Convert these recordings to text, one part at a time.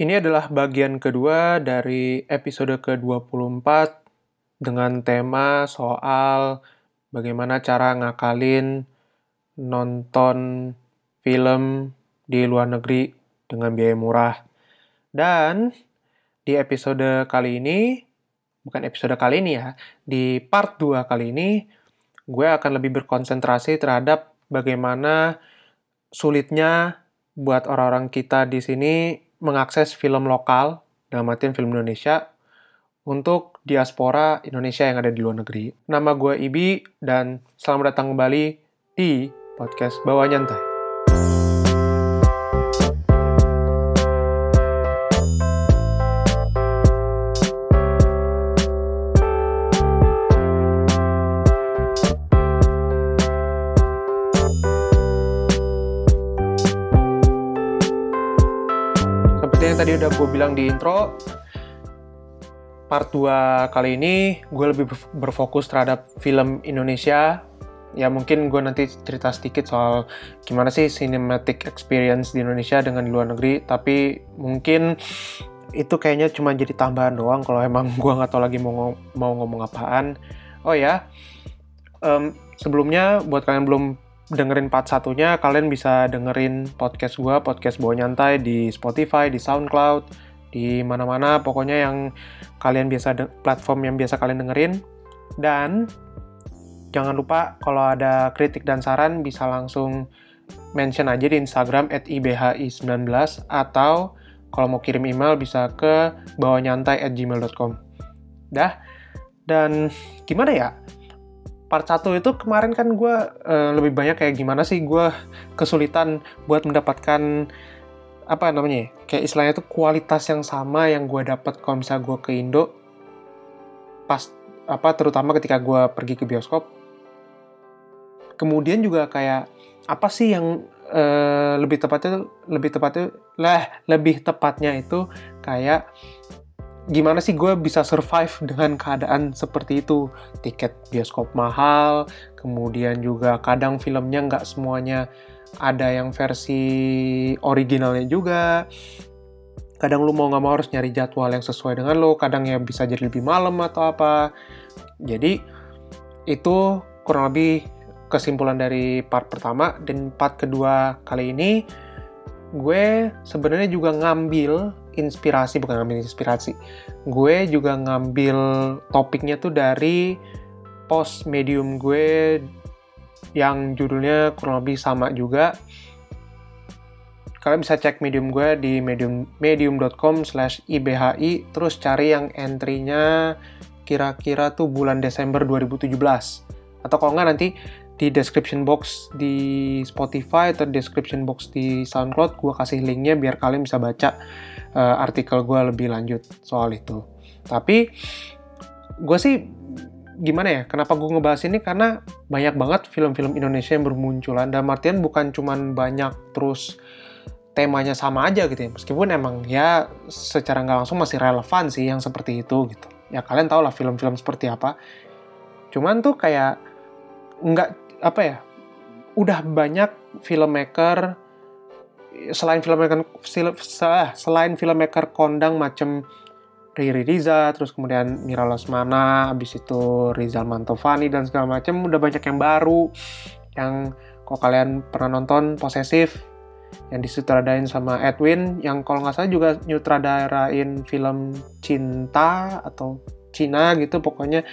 Ini adalah bagian kedua dari episode ke-24 dengan tema soal bagaimana cara ngakalin nonton film di luar negeri dengan biaya murah. Dan di episode kali ini, bukan episode kali ini ya, di part 2 kali ini, gue akan lebih berkonsentrasi terhadap bagaimana sulitnya buat orang-orang kita di sini mengakses film lokal, dalam artian film Indonesia, untuk diaspora Indonesia yang ada di luar negeri. Nama gue Ibi, dan selamat datang kembali di podcast Bawa Nyantai. Tadi udah gue bilang di intro, part 2 kali ini gue lebih berf- berfokus terhadap film Indonesia. Ya mungkin gue nanti cerita sedikit soal gimana sih cinematic experience di Indonesia dengan di luar negeri. Tapi mungkin itu kayaknya cuma jadi tambahan doang kalau emang gue nggak tahu lagi mau, ngo- mau ngomong apaan. Oh ya, em, sebelumnya buat kalian belum dengerin part satunya, kalian bisa dengerin podcast gue, podcast Bawa Nyantai di Spotify, di SoundCloud, di mana-mana pokoknya yang kalian biasa platform yang biasa kalian dengerin dan jangan lupa kalau ada kritik dan saran bisa langsung mention aja di Instagram @ibhi19 atau kalau mau kirim email bisa ke bawanyantai@gmail.com. Dah. Dan gimana ya? Part 1 itu kemarin kan gue eh, lebih banyak kayak gimana sih gue kesulitan buat mendapatkan apa namanya ya, kayak istilahnya itu kualitas yang sama yang gue dapat kalau misalnya gue ke Indo. Pas apa terutama ketika gue pergi ke bioskop. Kemudian juga kayak apa sih yang eh, lebih tepatnya lebih tepatnya lah lebih tepatnya itu kayak gimana sih gue bisa survive dengan keadaan seperti itu? Tiket bioskop mahal kemudian juga kadang filmnya nggak semuanya ada yang versi originalnya juga. Kadang lu mau nggak mau harus nyari jadwal yang sesuai dengan lo kadang ya bisa jadi lebih malam atau apa. Jadi itu kurang lebih kesimpulan dari part pertama. Dan part kedua kali ini gue sebenarnya juga ngambil inspirasi bukan ngambil inspirasi. Gue juga ngambil topiknya tuh dari post medium gue yang judulnya kurang lebih sama juga. Kalian bisa cek medium gue di medium medium.com slash ibhi terus cari yang entry-nya kira-kira tuh bulan Desember 2017 atau kalau nggak nanti di description box di Spotify atau description box di SoundCloud gue kasih linknya biar kalian bisa baca uh, artikel gue lebih lanjut soal itu. Tapi gue sih gimana ya kenapa gue ngebahas ini? Karena banyak banget film-film Indonesia yang bermunculan. Dan artian bukan cuman banyak terus temanya sama aja gitu ya. Meskipun emang ya secara nggak langsung masih relevan sih yang seperti itu gitu. Ya kalian tau lah film-film seperti apa. Cuman tuh kayak nggak apa ya udah banyak filmmaker selain filmmaker selain filmmaker kondang macem Riri Riza, terus kemudian Mira Lesmana, abis itu Rizal Mantovani dan segala macam udah banyak yang baru yang kalau kalian pernah nonton Posesif yang disutradain sama Edwin yang kalau nggak salah juga nyutradarain film cinta atau Cina gitu pokoknya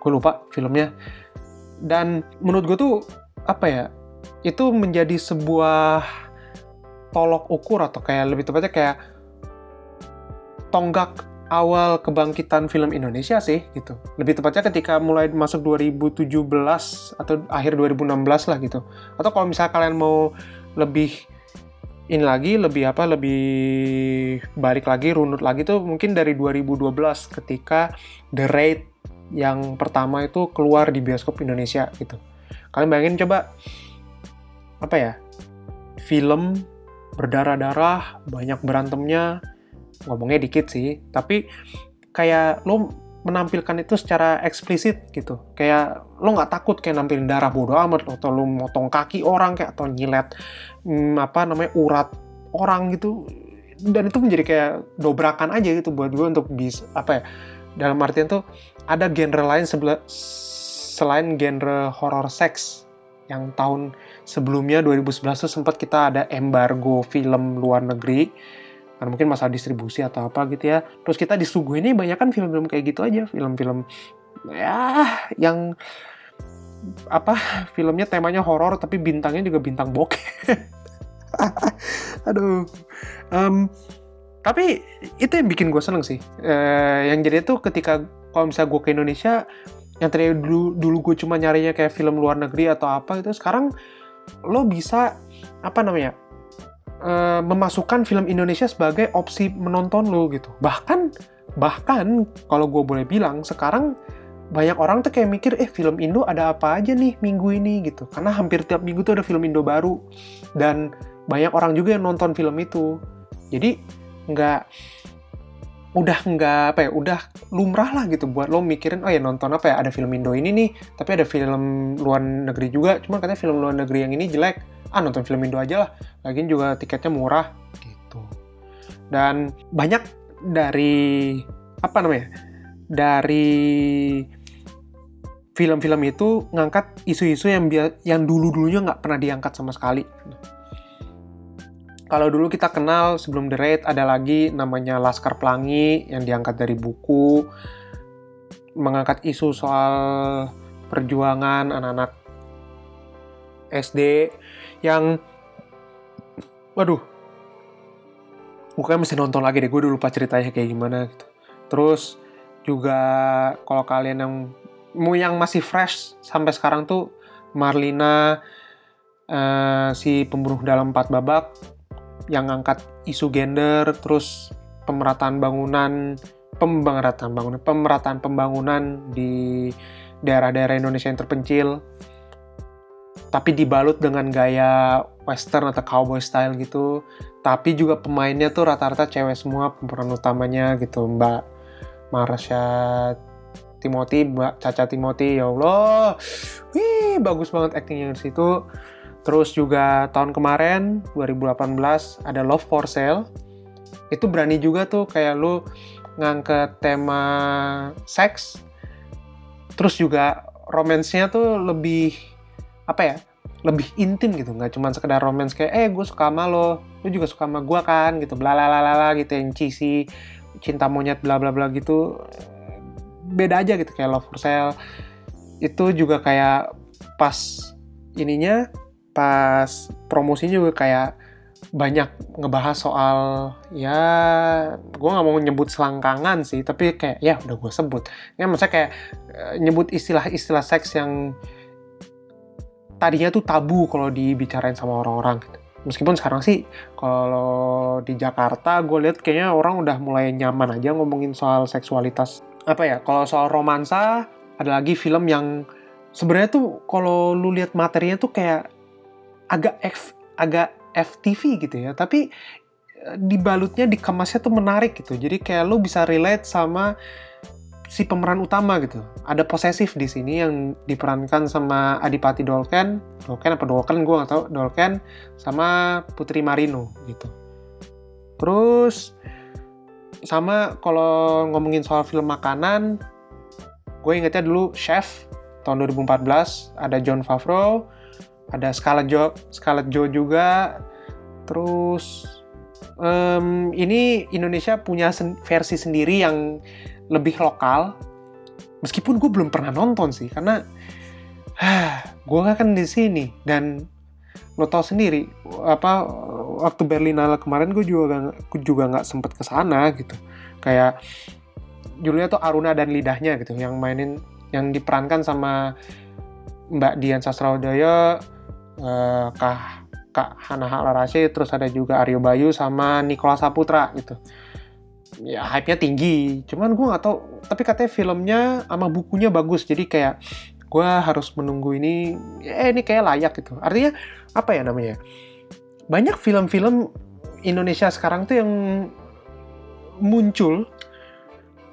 gue lupa filmnya dan menurut gue tuh apa ya itu menjadi sebuah tolok ukur atau kayak lebih tepatnya kayak tonggak awal kebangkitan film Indonesia sih gitu. Lebih tepatnya ketika mulai masuk 2017 atau akhir 2016 lah gitu. Atau kalau misalnya kalian mau lebih ini lagi lebih apa lebih balik lagi runut lagi tuh mungkin dari 2012 ketika The Raid yang pertama itu keluar di bioskop Indonesia gitu. Kalian bayangin coba apa ya? Film berdarah-darah, banyak berantemnya, ngomongnya dikit sih, tapi kayak lo menampilkan itu secara eksplisit gitu. Kayak lo nggak takut kayak nampilin darah bodoh amat atau lo motong kaki orang kayak atau nyilet hmm, apa namanya urat orang gitu. dan itu menjadi kayak dobrakan aja gitu buat gue untuk bisa apa ya dalam artian tuh ada genre lain sebelah selain genre horror seks yang tahun sebelumnya 2011 tuh sempat kita ada embargo film luar negeri. Karena mungkin masalah distribusi atau apa gitu ya. Terus kita disuguhin ini banyak kan film-film kayak gitu aja. Film-film ya yang apa filmnya temanya horor tapi bintangnya juga bintang bokeh. Aduh. Um, tapi itu yang bikin gue seneng sih. Uh, yang jadi tuh ketika kalau misalnya gue ke Indonesia yang tadi dulu dulu gue cuma nyarinya kayak film luar negeri atau apa itu sekarang lo bisa apa namanya uh, memasukkan film Indonesia sebagai opsi menonton lo gitu. Bahkan bahkan kalau gue boleh bilang sekarang banyak orang tuh kayak mikir eh film Indo ada apa aja nih minggu ini? gitu. Karena hampir tiap minggu tuh ada film Indo baru. Dan banyak orang juga yang nonton film itu. Jadi nggak udah nggak apa ya udah lumrah lah gitu buat lo mikirin oh ya nonton apa ya ada film Indo ini nih tapi ada film luar negeri juga cuma katanya film luar negeri yang ini jelek ah nonton film Indo aja lah lagian juga tiketnya murah gitu dan banyak dari apa namanya dari film-film itu ngangkat isu-isu yang yang dulu-dulunya nggak pernah diangkat sama sekali. Kalau dulu kita kenal sebelum The Raid ada lagi namanya Laskar Pelangi yang diangkat dari buku mengangkat isu soal perjuangan anak-anak SD yang waduh kayak mesti nonton lagi deh gue udah lupa ceritanya kayak gimana gitu. Terus juga kalau kalian yang mau yang masih fresh sampai sekarang tuh Marlina uh, si pembunuh dalam empat babak yang ngangkat isu gender terus pemerataan bangunan pemerataan bangunan pemerataan pembangunan di daerah-daerah Indonesia yang terpencil tapi dibalut dengan gaya western atau cowboy style gitu tapi juga pemainnya tuh rata-rata cewek semua pemeran utamanya gitu Mbak Marsha Timothy, Mbak Caca Timothy, ya Allah, wih bagus banget actingnya di situ. Terus juga tahun kemarin 2018 ada Love for Sale. Itu berani juga tuh kayak lu ngangkat tema seks. Terus juga romansnya tuh lebih apa ya? lebih intim gitu nggak cuma sekedar romance kayak eh gue suka sama lo lo juga suka sama gue kan gitu bla bla bla bla gitu yang cheesy cinta monyet bla bla bla gitu beda aja gitu kayak Love for Sale itu juga kayak pas ininya pas promosinya juga kayak banyak ngebahas soal ya gue nggak mau nyebut selangkangan sih tapi kayak ya udah gue sebut ya maksudnya kayak eh, nyebut istilah-istilah seks yang tadinya tuh tabu kalau dibicarain sama orang-orang gitu. meskipun sekarang sih kalau di Jakarta gue lihat kayaknya orang udah mulai nyaman aja ngomongin soal seksualitas apa ya kalau soal romansa ada lagi film yang sebenarnya tuh kalau lu lihat materinya tuh kayak agak F, agak FTV gitu ya. Tapi eh, dibalutnya dikemasnya tuh menarik gitu. Jadi kayak lu bisa relate sama si pemeran utama gitu. Ada posesif di sini yang diperankan sama Adipati Dolken. Dolken apa Dolken? Gue gak tau Dolken sama Putri Marino gitu. Terus sama kalau ngomongin soal film makanan gue ingetnya dulu Chef tahun 2014 ada John Favreau ada Scarlett Jo Scarlett Jo juga. Terus um, ini Indonesia punya sen versi sendiri yang lebih lokal. Meskipun gue belum pernah nonton sih karena gue kan di sini. Dan lo tau sendiri apa waktu Berlinale kemarin gue juga gue juga nggak sempet ke sana gitu. Kayak Julia tuh Aruna dan lidahnya gitu yang mainin yang diperankan sama Mbak Dian Sastrawdaya eh, Kak Kak Hana Halarasi terus ada juga Aryo Bayu sama Nikola Saputra gitu. Ya hype-nya tinggi. Cuman gue nggak tahu tapi katanya filmnya sama bukunya bagus. Jadi kayak gue harus menunggu ini ya ini kayak layak gitu. Artinya apa ya namanya? Banyak film-film Indonesia sekarang tuh yang muncul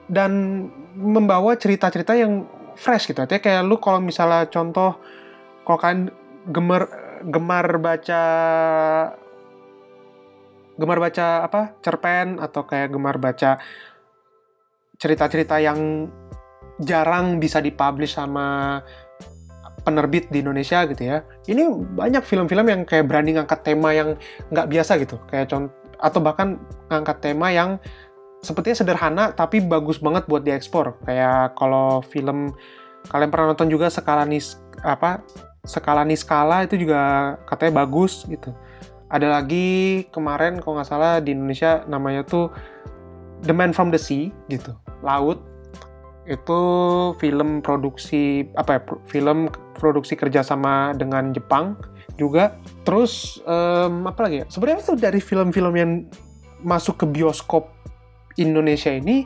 dan membawa cerita-cerita yang fresh gitu. Artinya kayak lu kalau misalnya contoh kalau kan gemar gemar baca gemar baca apa cerpen atau kayak gemar baca cerita-cerita yang jarang bisa dipublish sama penerbit di Indonesia gitu ya. Ini banyak film-film yang kayak berani ngangkat tema yang nggak biasa gitu, kayak contoh atau bahkan ngangkat tema yang sepertinya sederhana tapi bagus banget buat diekspor. Kayak kalau film kalian pernah nonton juga skala nis apa skala niskala itu juga katanya bagus gitu. Ada lagi kemarin kalau nggak salah di Indonesia namanya tuh The Man from the Sea gitu, laut itu film produksi apa ya film produksi kerjasama dengan Jepang juga. Terus um, apa lagi ya? Sebenarnya itu dari film-film yang masuk ke bioskop Indonesia ini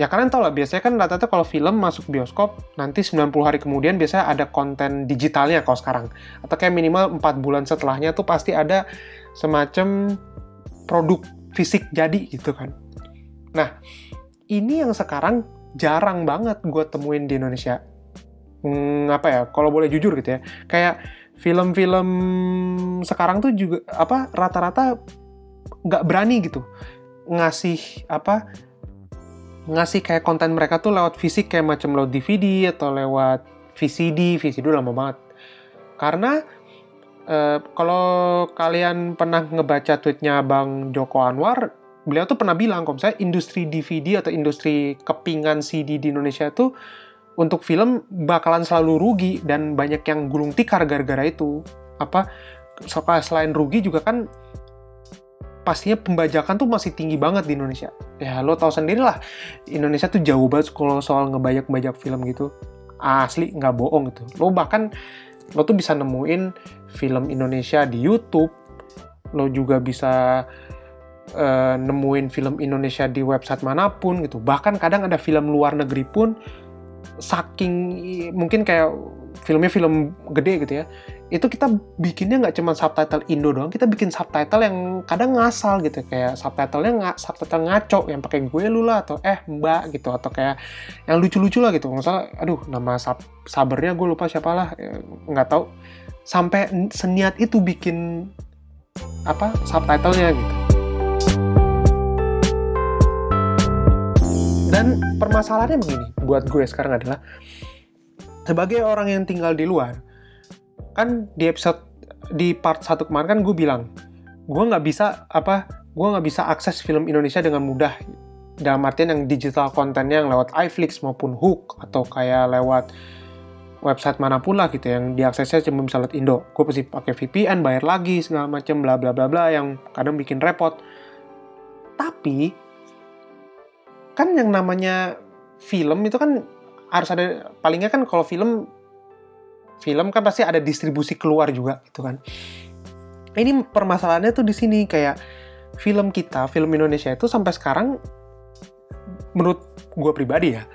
ya kalian tau lah biasanya kan rata-rata kalau film masuk bioskop nanti 90 hari kemudian biasanya ada konten digitalnya kalau sekarang atau kayak minimal 4 bulan setelahnya tuh pasti ada semacam produk fisik jadi gitu kan nah ini yang sekarang jarang banget gue temuin di Indonesia. Hmm, apa ya? Kalau boleh jujur gitu ya, kayak film-film sekarang tuh juga apa rata-rata nggak berani gitu ngasih apa ngasih kayak konten mereka tuh lewat fisik kayak macam lewat DVD atau lewat VCD, VCD lama banget. Karena eh, kalau kalian pernah ngebaca tweetnya Bang Joko Anwar, beliau tuh pernah bilang kalau misalnya industri DVD atau industri kepingan CD di Indonesia itu untuk film bakalan selalu rugi dan banyak yang gulung tikar gara-gara itu. Apa selain rugi juga kan pastinya pembajakan tuh masih tinggi banget di Indonesia. Ya lo tau sendiri lah, Indonesia tuh jauh banget kalau soal ngebajak-bajak film gitu. Asli nggak bohong gitu. Lo bahkan lo tuh bisa nemuin film Indonesia di YouTube. Lo juga bisa uh, nemuin film Indonesia di website mana pun gitu. Bahkan kadang ada film luar negeri pun saking mungkin kayak filmnya film gede gitu ya itu kita bikinnya nggak cuma subtitle Indo doang kita bikin subtitle yang kadang ngasal gitu kayak subtitlenya nggak subtitle ngaco yang pakai gue lu lah atau eh mbak gitu atau kayak yang lucu-lucu lah gitu. Misalnya aduh nama sab sabernya gue lupa siapa lah eh, nggak tahu. Sampai seniat itu bikin apa subtitlenya gitu. Dan permasalahannya begini, buat gue sekarang adalah sebagai orang yang tinggal di luar, kan di episode di part satu kemarin kan gue bilang, gue nggak bisa apa, gue nggak bisa akses film Indonesia dengan mudah dalam artian yang digital kontennya yang lewat iFlix maupun Hook atau kayak lewat website mana pun lah gitu yang diaksesnya cuma bisa lewat Indo. Gue pasti pakai VPN, bayar lagi segala macam bla bla bla bla yang kadang bikin repot. Tapi kan yang namanya film itu kan harus ada palingnya kan kalau film film kan pasti ada distribusi keluar juga gitu kan. Ini permasalahannya tuh di sini kayak film kita, film Indonesia itu sampai sekarang menurut gue pribadi ya,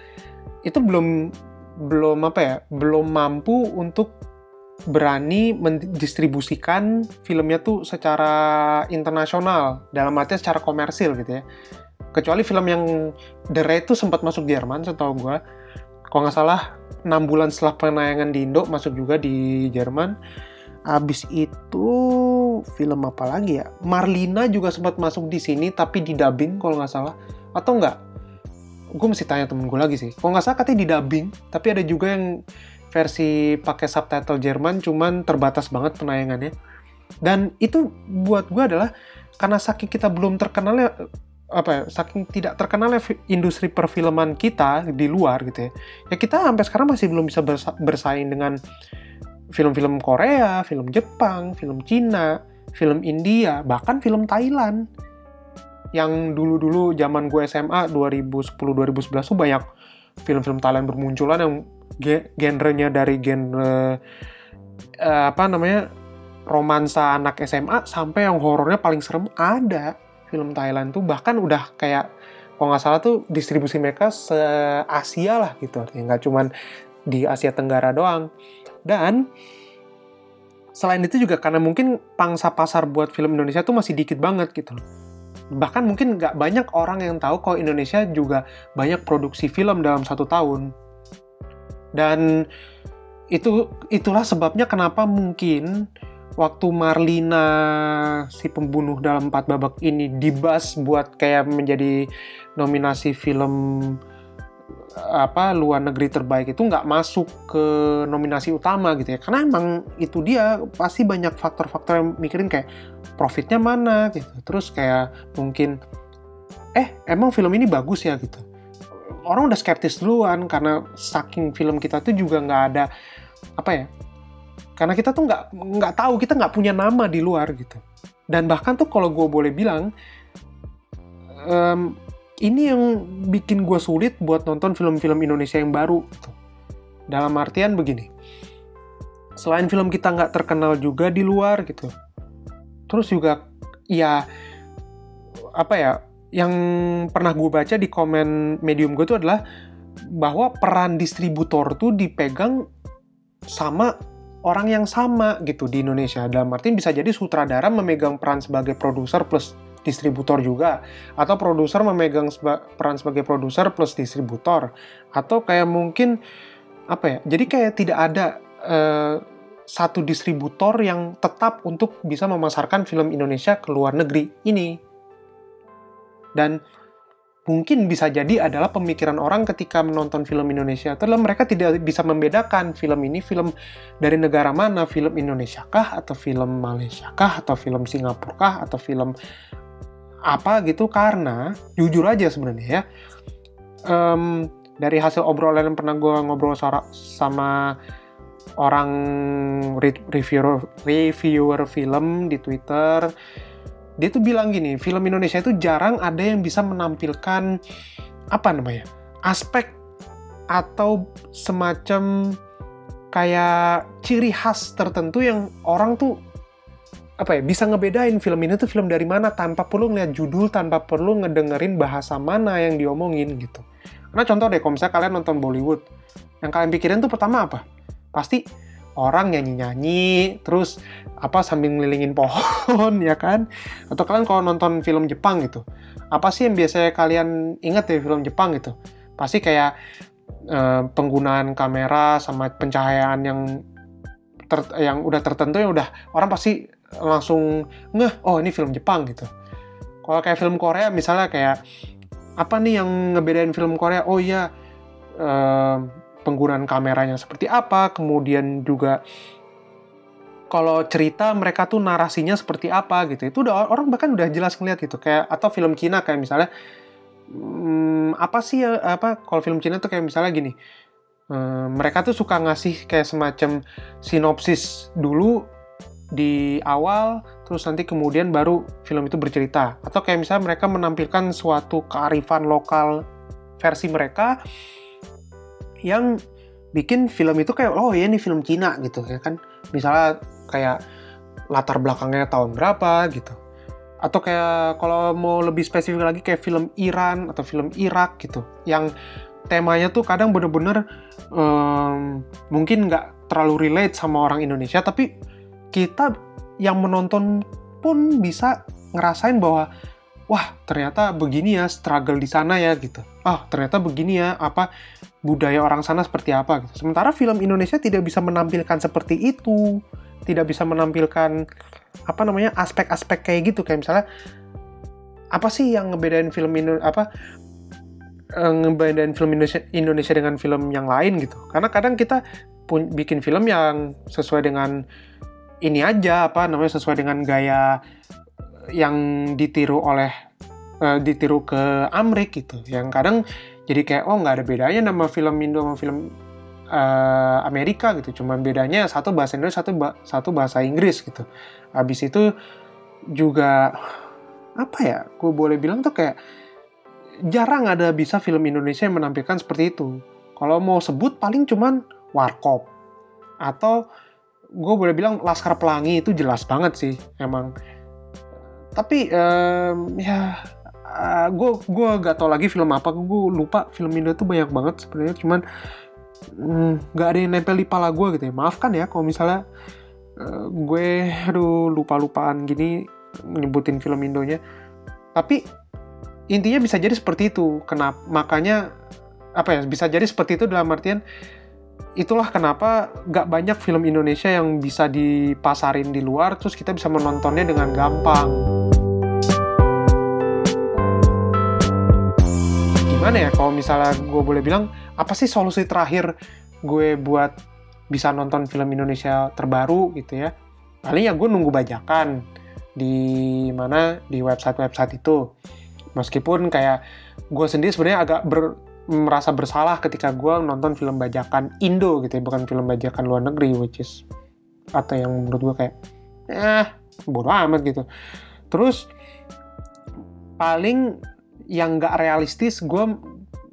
itu belum belum apa ya, belum mampu untuk berani mendistribusikan filmnya tuh secara internasional dalam artinya secara komersil gitu ya kecuali film yang The Raid itu sempat masuk Jerman setahu gue kalau nggak salah 6 bulan setelah penayangan di Indo masuk juga di Jerman Abis itu film apa lagi ya? Marlina juga sempat masuk di sini tapi di dubbing kalau nggak salah. Atau nggak? Gue mesti tanya temen gue lagi sih. Kalau nggak salah katanya di dubbing, tapi ada juga yang versi pakai subtitle Jerman cuman terbatas banget penayangannya. Dan itu buat gue adalah karena saking kita belum terkenalnya apa ya, saking tidak terkenalnya industri perfilman kita di luar gitu ya. Ya kita sampai sekarang masih belum bisa bersa bersaing dengan film-film Korea, film Jepang, film Cina, film India, bahkan film Thailand. Yang dulu-dulu zaman gue SMA 2010-2011 tuh banyak film-film Thailand bermunculan yang genrenya dari genre uh, apa namanya romansa anak SMA sampai yang horornya paling serem ada film Thailand tuh bahkan udah kayak kalau nggak salah tuh distribusi mereka se Asia lah gitu artinya nggak cuman di Asia Tenggara doang. Dan selain itu juga karena mungkin pangsa pasar buat film Indonesia tuh masih dikit banget gitu bahkan mungkin nggak banyak orang yang tahu kalau Indonesia juga banyak produksi film dalam satu tahun. Dan itu itulah sebabnya kenapa mungkin waktu Marlina si pembunuh dalam empat babak ini dibas buat kayak menjadi nominasi film apa luar negeri terbaik itu nggak masuk ke nominasi utama gitu ya. Karena emang itu dia pasti banyak faktor-faktor yang mikirin kayak profitnya mana gitu. Terus kayak mungkin eh emang film ini bagus ya? gitu. Orang udah skeptis duluan karena saking film kita tuh juga nggak ada apa ya karena kita tuh nggak nggak tahu kita nggak punya nama di luar gitu dan bahkan tuh kalau gue boleh bilang um, ini yang bikin gue sulit buat nonton film-film Indonesia yang baru. Gitu. Dalam artian begini, selain film kita nggak terkenal juga di luar gitu, terus juga ya apa ya, yang pernah gue baca di komen medium gue itu adalah bahwa peran distributor tuh dipegang sama orang yang sama gitu di Indonesia. Dalam artian bisa jadi sutradara memegang peran sebagai produser plus distributor juga atau produser memegang seba peran sebagai produser plus distributor atau kayak mungkin apa ya jadi kayak tidak ada uh, satu distributor yang tetap untuk bisa memasarkan film Indonesia ke luar negeri ini dan mungkin bisa jadi adalah pemikiran orang ketika menonton film Indonesia itu mereka tidak bisa membedakan film ini film dari negara mana, film Indonesia kah atau film Malaysia kah atau film Singapura kah atau film apa gitu. Karena jujur aja sebenarnya ya um, dari hasil obrolan yang pernah gue ngobrol sama orang reviewer reviewer film di Twitter dia tuh bilang gini film Indonesia itu jarang ada yang bisa menampilkan apa namanya aspek atau semacam kayak ciri khas tertentu yang orang tuh apa ya bisa ngebedain film ini tuh film dari mana tanpa perlu ngeliat judul tanpa perlu ngedengerin bahasa mana yang diomongin gitu. Karena contoh deh kalau misalnya kalian nonton Bollywood yang kalian pikirin tuh pertama apa? Pasti orang nyanyi-nyanyi terus apa sambil ngelilingin pohon ya kan? Atau kalian kalau nonton film Jepang gitu apa sih yang biasanya kalian ingat dari film Jepang gitu? Pasti kayak eh, penggunaan kamera sama pencahayaan yang ter, yang udah tertentu yang udah orang pasti langsung ngeh oh ini film Jepang gitu. Kalau kayak film Korea misalnya kayak apa nih yang ngebedain film Korea? Oh iya eh, penggunaan kameranya seperti apa kemudian juga kalau cerita mereka tuh narasinya seperti apa gitu. Itu udah orang bahkan udah jelas ngeliat gitu kayak atau film Cina kayak misalnya hmm, apa sih ya apa kalau film Cina tuh kayak misalnya gini hmm, mereka tuh suka ngasih kayak semacam sinopsis dulu di awal terus nanti kemudian baru film itu bercerita. Atau kayak misalnya mereka menampilkan suatu kearifan lokal versi mereka yang bikin film itu kayak oh ya ini film Cina gitu ya kan? Misalnya kayak latar belakangnya tahun berapa gitu. Atau kayak kalau mau lebih spesifik lagi kayak film Iran atau film Irak gitu yang temanya tuh kadang bener-bener um, mungkin nggak terlalu relate sama orang Indonesia tapi kita yang menonton pun bisa ngerasain bahwa wah ternyata begini ya struggle di sana ya gitu. Oh ternyata begini ya apa budaya orang sana seperti apa gitu. Sementara film Indonesia tidak bisa menampilkan seperti itu, tidak bisa menampilkan apa namanya aspek-aspek kayak gitu kayak misalnya apa sih yang ngebedain film ini apa eh, ngebedain film Indonesia, Indonesia dengan film yang lain gitu. Karena kadang kita pun bikin film yang sesuai dengan ini aja apa namanya sesuai dengan gaya yang ditiru oleh uh, ditiru ke Amrik gitu. Yang kadang jadi kayak oh nggak ada bedanya nama film Indo sama film uh, Amerika gitu. Cuman bedanya satu bahasa Indonesia satu ba satu bahasa Inggris gitu. Habis itu juga apa ya gue boleh bilang tuh kayak jarang ada bisa film Indonesia yang menampilkan seperti itu. Kalau mau sebut paling cuman Warkop. Atau gue boleh bilang Laskar Pelangi itu jelas banget sih emang tapi um, ya gue uh, gue gak tau lagi film apa. Gue lupa film Indo tuh banyak banget sebenarnya. Cuman mm, nggak mm, ada yang nempel di pala gue gitu ya. Maafkan ya kalau misalnya uh, gue aduh lupa lupaan gini nyebutin film Indonya. Tapi intinya bisa jadi seperti itu. Kenapa makanya apa ya bisa jadi seperti itu dalam artian itulah kenapa gak banyak film Indonesia yang bisa dipasarin di luar terus kita bisa menontonnya dengan gampang. Gimana ya kalau misalnya gue boleh bilang apa sih solusi terakhir gue buat bisa nonton film Indonesia terbaru gitu ya? Paling ya gue nunggu bajakan di mana di website-website itu. Meskipun kayak gue sendiri sebenarnya agak ber, merasa bersalah ketika gue nonton film bajakan Indo gitu ya bukan film bajakan luar negeri which is atau yang menurut gue kayak eh bodo amat gitu. Terus paling yang gak realistis gue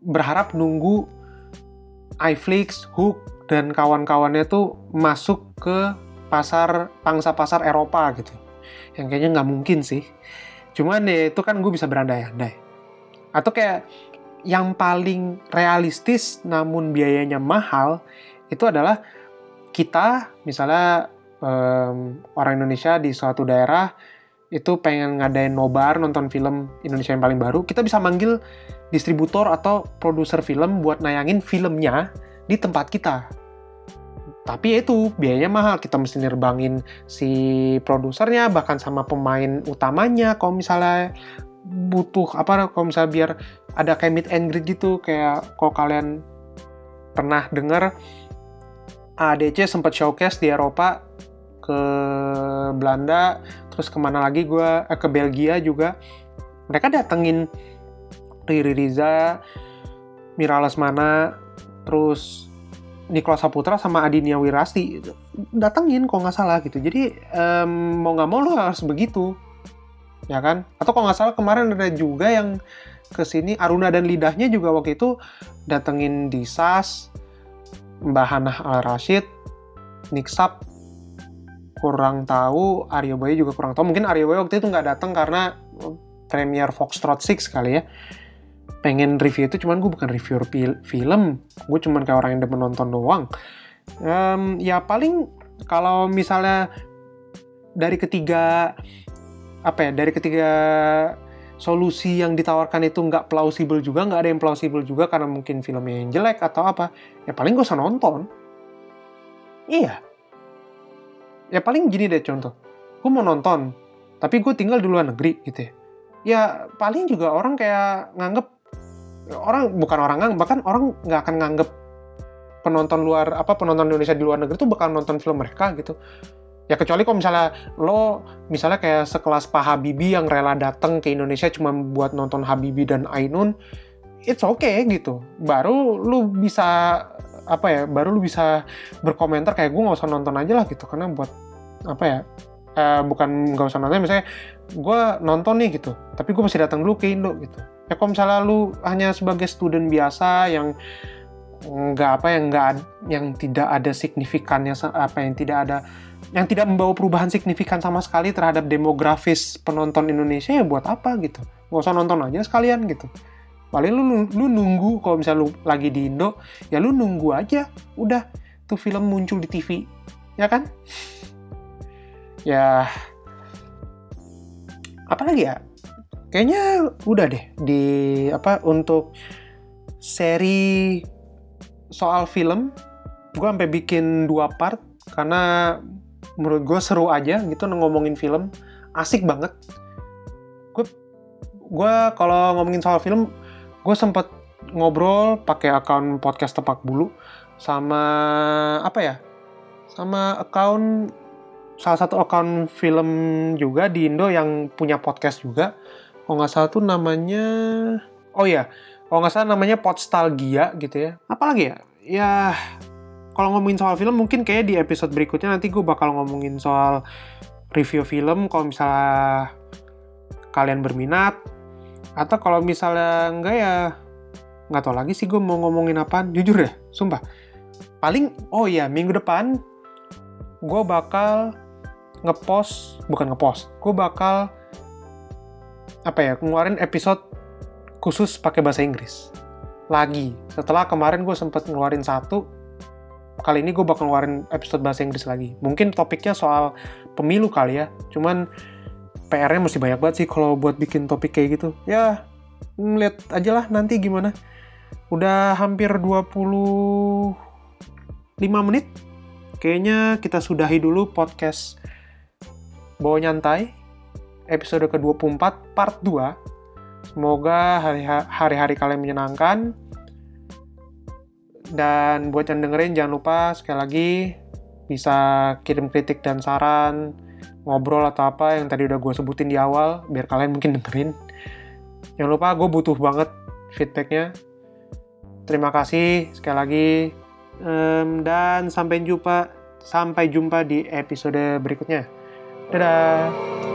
berharap nunggu iFlix, Hook, dan kawan-kawannya tuh masuk ke pasar pangsa pasar Eropa gitu. Yang kayaknya nggak mungkin sih. Cuman ya itu kan gue bisa berandai-andai. Atau kayak yang paling realistis namun biayanya mahal itu adalah kita misalnya um, orang Indonesia di suatu daerah itu pengen ngadain nobar nonton film Indonesia yang paling baru kita bisa manggil distributor atau produser film buat nayangin filmnya di tempat kita. Tapi ya itu biayanya mahal. Kita mesti nerbangin si produsernya bahkan sama pemain utamanya kalau misalnya butuh apa kalau misalnya biar ada kayak meet and greet gitu kayak kalau kalian pernah dengar ADC sempat showcase di Eropa ke Belanda terus ke mana lagi gue eh, ke Belgia juga. Mereka datengin Riri Riza Mira Lesmana terus Nicholas Saputra sama Adinia Wirasti datengin kok nggak salah gitu. Jadi um, mau nggak mau lo harus begitu ya kan? Atau kok nggak salah kemarin ada juga yang ke sini Aruna dan lidahnya juga waktu itu datengin di SAS Mbah Hanah Al Rashid Niksap kurang tahu Aryo Boy juga kurang tahu. Mungkin Aryo Boy waktu itu nggak datang karena premier Foxtrot 6 kali ya. Pengen review itu cuman gue bukan review film. Gue cuman kayak orang yang udah menonton doang. Um, ya paling kalau misalnya dari ketiga apa ya dari ketiga solusi yang ditawarkan itu nggak plausibel juga nggak ada yang plausibel juga karena mungkin filmnya yang jelek atau apa ya paling gue usah nonton. Iya. Ya paling gini deh contoh gue mau nonton tapi gue tinggal di luar negeri gitu ya. Ya paling juga orang kayak nganggep orang bukan orang ngang bahkan orang nggak akan nganggep penonton luar apa penonton Indonesia di luar negeri itu bakal nonton film mereka gitu ya kecuali kalau misalnya lo misalnya kayak sekelas Pak Habibie yang rela datang ke Indonesia cuma buat nonton Habibie dan Ainun it's okay gitu. Baru lu bisa apa ya baru lu bisa berkomentar kayak gue nggak usah nonton aja lah gitu. Karena buat apa ya uh, bukan nggak usah nonton misalnya gue nonton nih gitu. Tapi gue masih datang dulu ke Indo gitu. Ya kalau misalnya lu hanya sebagai student biasa yang nggak apa yang nggak yang tidak ada signifikannya apa yang tidak ada yang tidak membawa perubahan signifikan sama sekali terhadap demografis penonton Indonesia ya buat apa gitu? Nggak usah nonton aja sekalian gitu. Paling lu lu nunggu kalau misalnya lu lagi di Indo ya lu nunggu aja udah tuh film muncul di TV ya kan? Ya apa lagi ya? Kayaknya udah deh di apa untuk seri soal film gue sampai bikin dua part karena menurut gue seru aja gitu ngomongin film. Asik banget. Gue gue kalau ngomongin soal film gue sempet ngobrol pakai akun podcast tepak bulu sama apa ya sama akun salah satu akun film juga di Indo yang punya podcast juga. Kalau nggak salah tuh namanya oh ya kalau nggak salah namanya Podstalgia gitu ya. Apalagi ya? Ya kalau ngomongin soal film mungkin kayak di episode berikutnya nanti gue bakal ngomongin soal review film. Kalau misalnya kalian berminat atau kalau misalnya enggak ya nggak tahu lagi sih gue mau ngomongin apa jujur deh sumpah. Paling oh ya minggu depan gue bakal ngepost bukan ngepost gue bakal apa ya ngeluarin episode khusus pakai bahasa Inggris. Lagi setelah kemarin gue sempet ngeluarin satu kali ini gue bakal ngeluarin episode bahasa Inggris lagi mungkin topiknya soal pemilu kali ya cuman PR-nya mesti banyak banget sih kalau buat bikin topik kayak gitu ya lihat aja lah nanti gimana udah hampir 20 5 menit. Kayaknya kita sudahi dulu podcast Bawa Nyantai episode ke-24 part 2. Semoga hari-hari kalian menyenangkan. Dan buat yang dengerin jangan lupa sekali lagi bisa kirim kritik dan saran, ngobrol atau apa yang tadi udah gue sebutin di awal, biar kalian mungkin dengerin. Jangan lupa gue butuh banget feedbacknya. Terima kasih sekali lagi um, dan sampai jumpa sampai jumpa di episode berikutnya. Dadah.